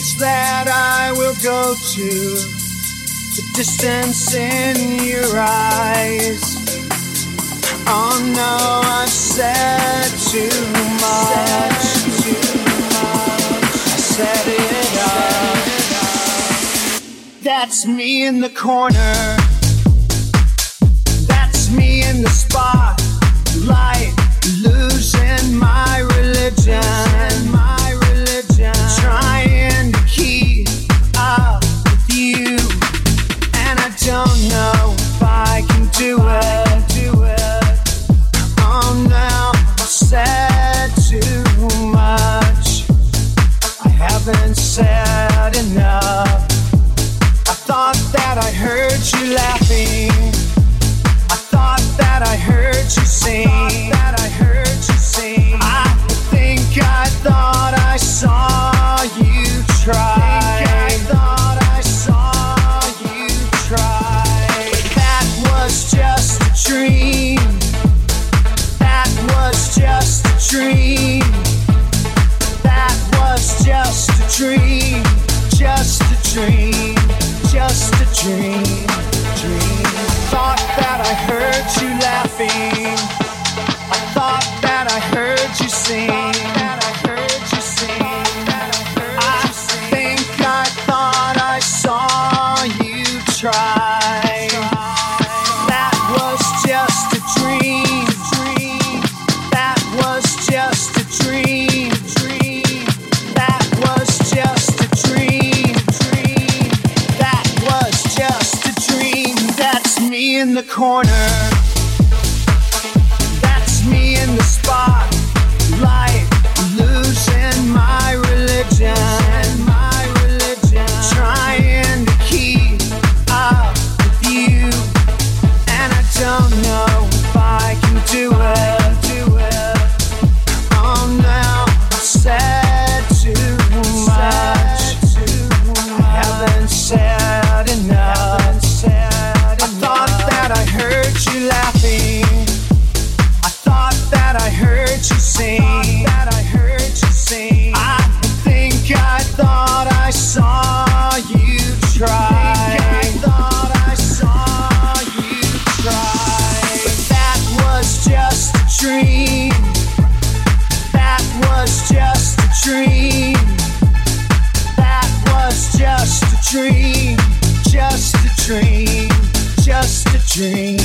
lengths that I will go to the distance in your eyes. Oh no, I've said too much. I set it up. That's me in the corner. Dream.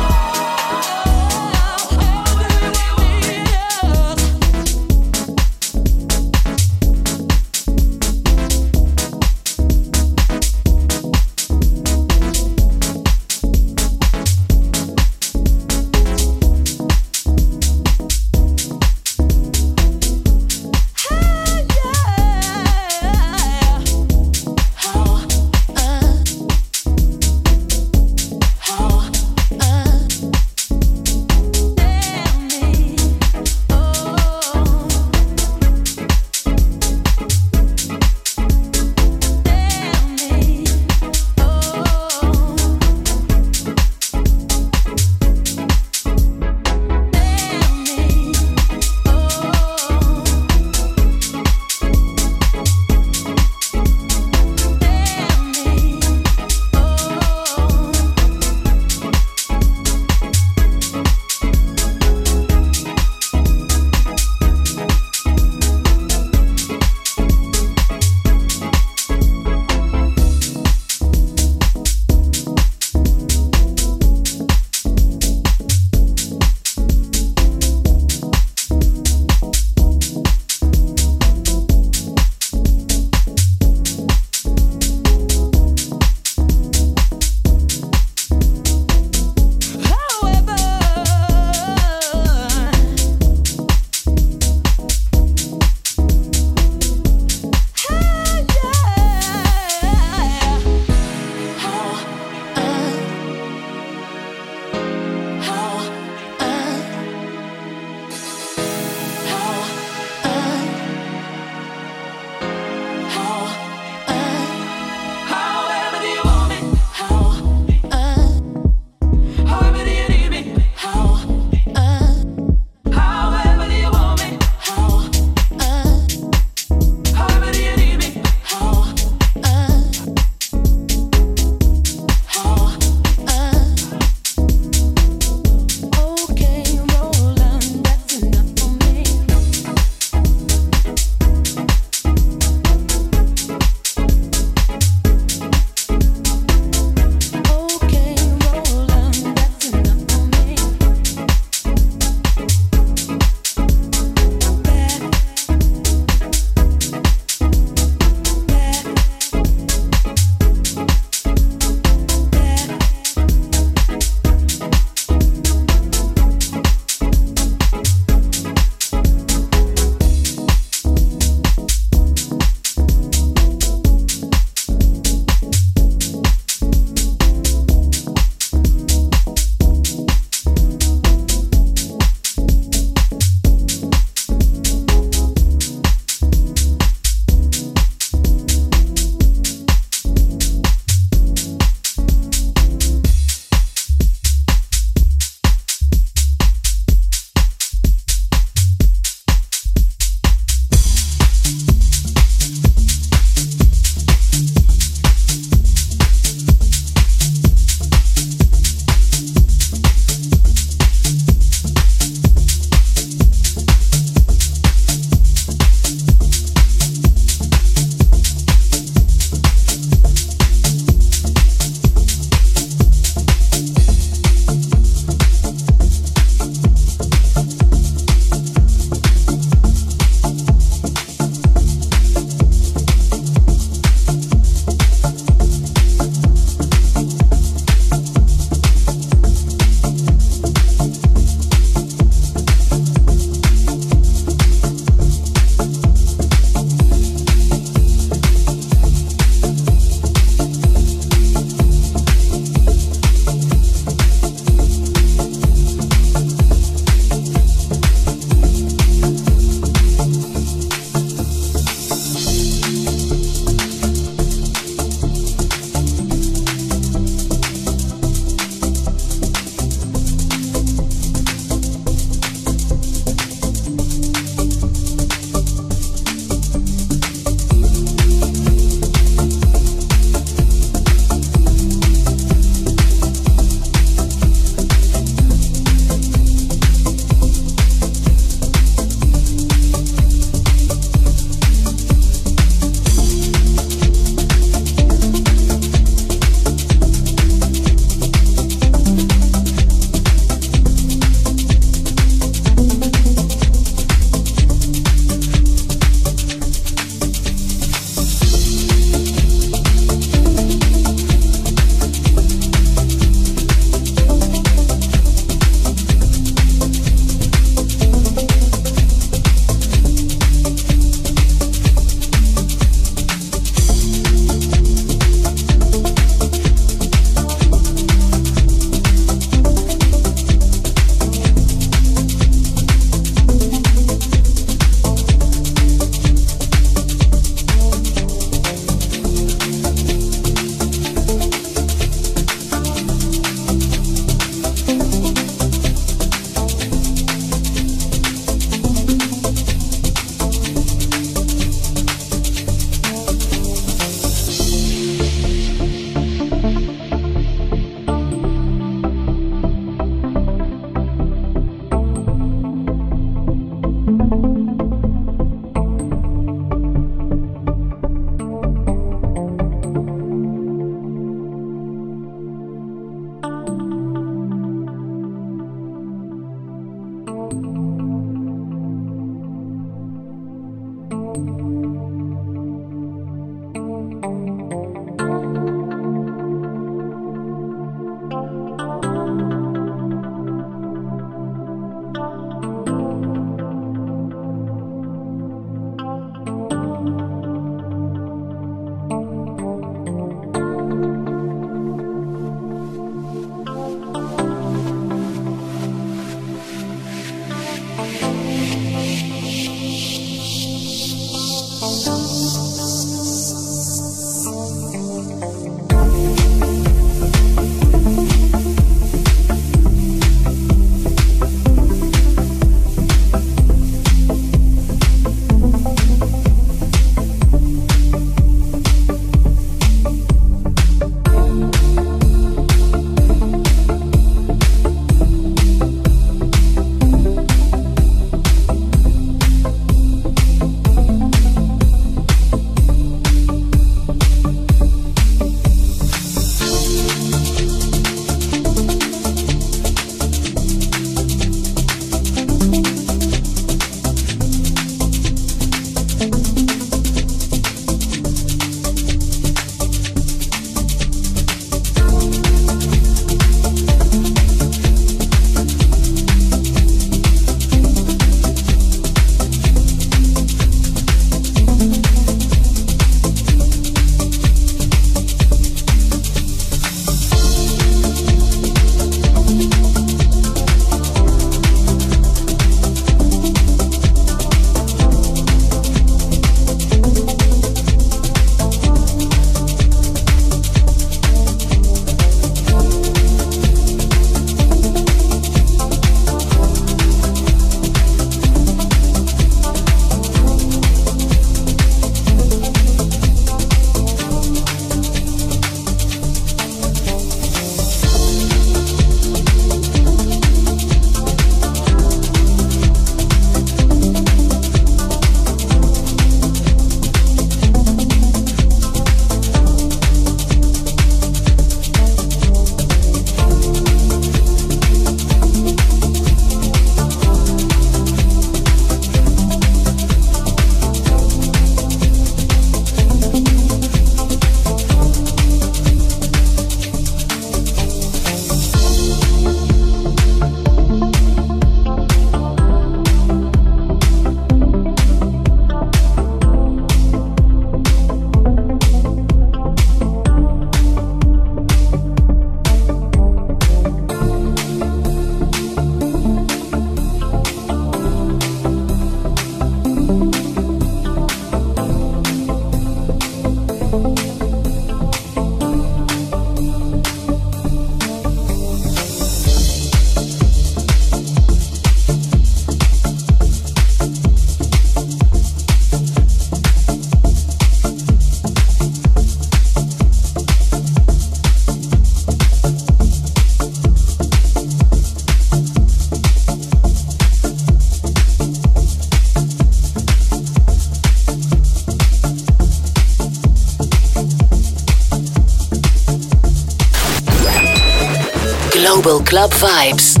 Club Vibes.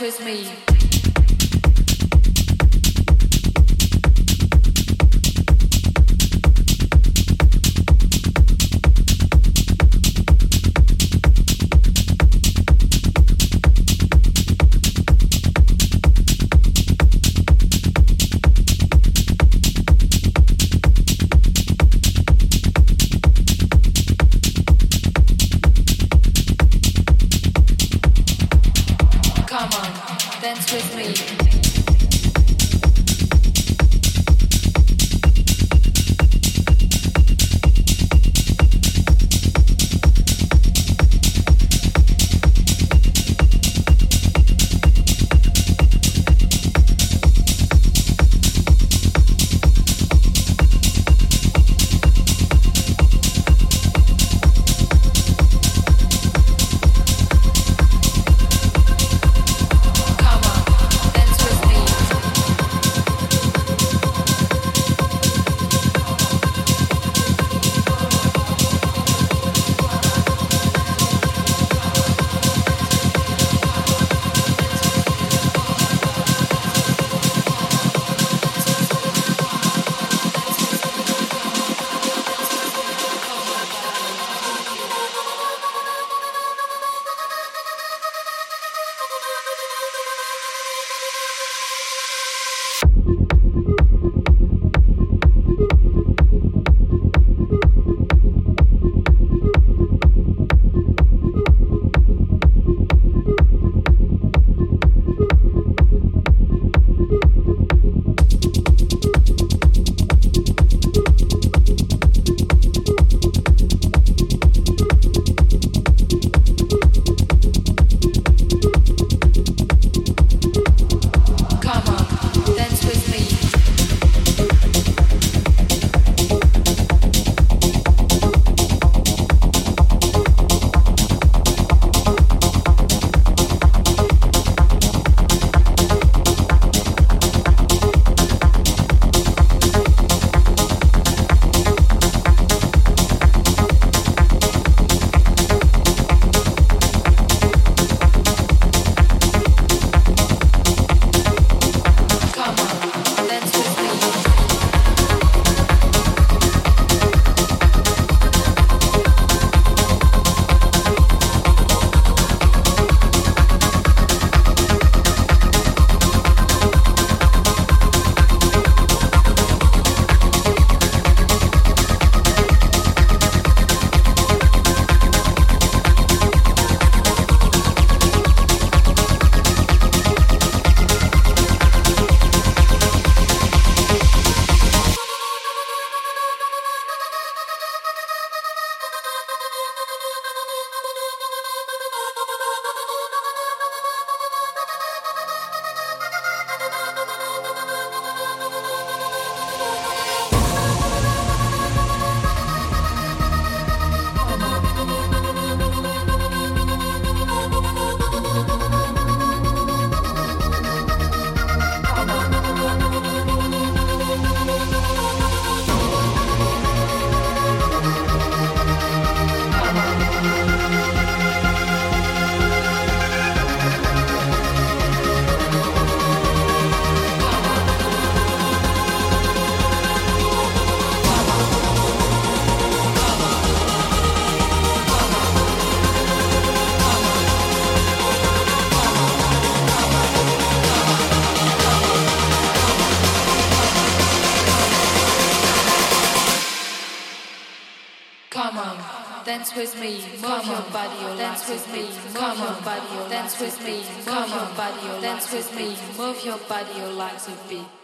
With me. Dance with me, move your body, dance with me, move your body, dance with me, move your body, your legs a beat.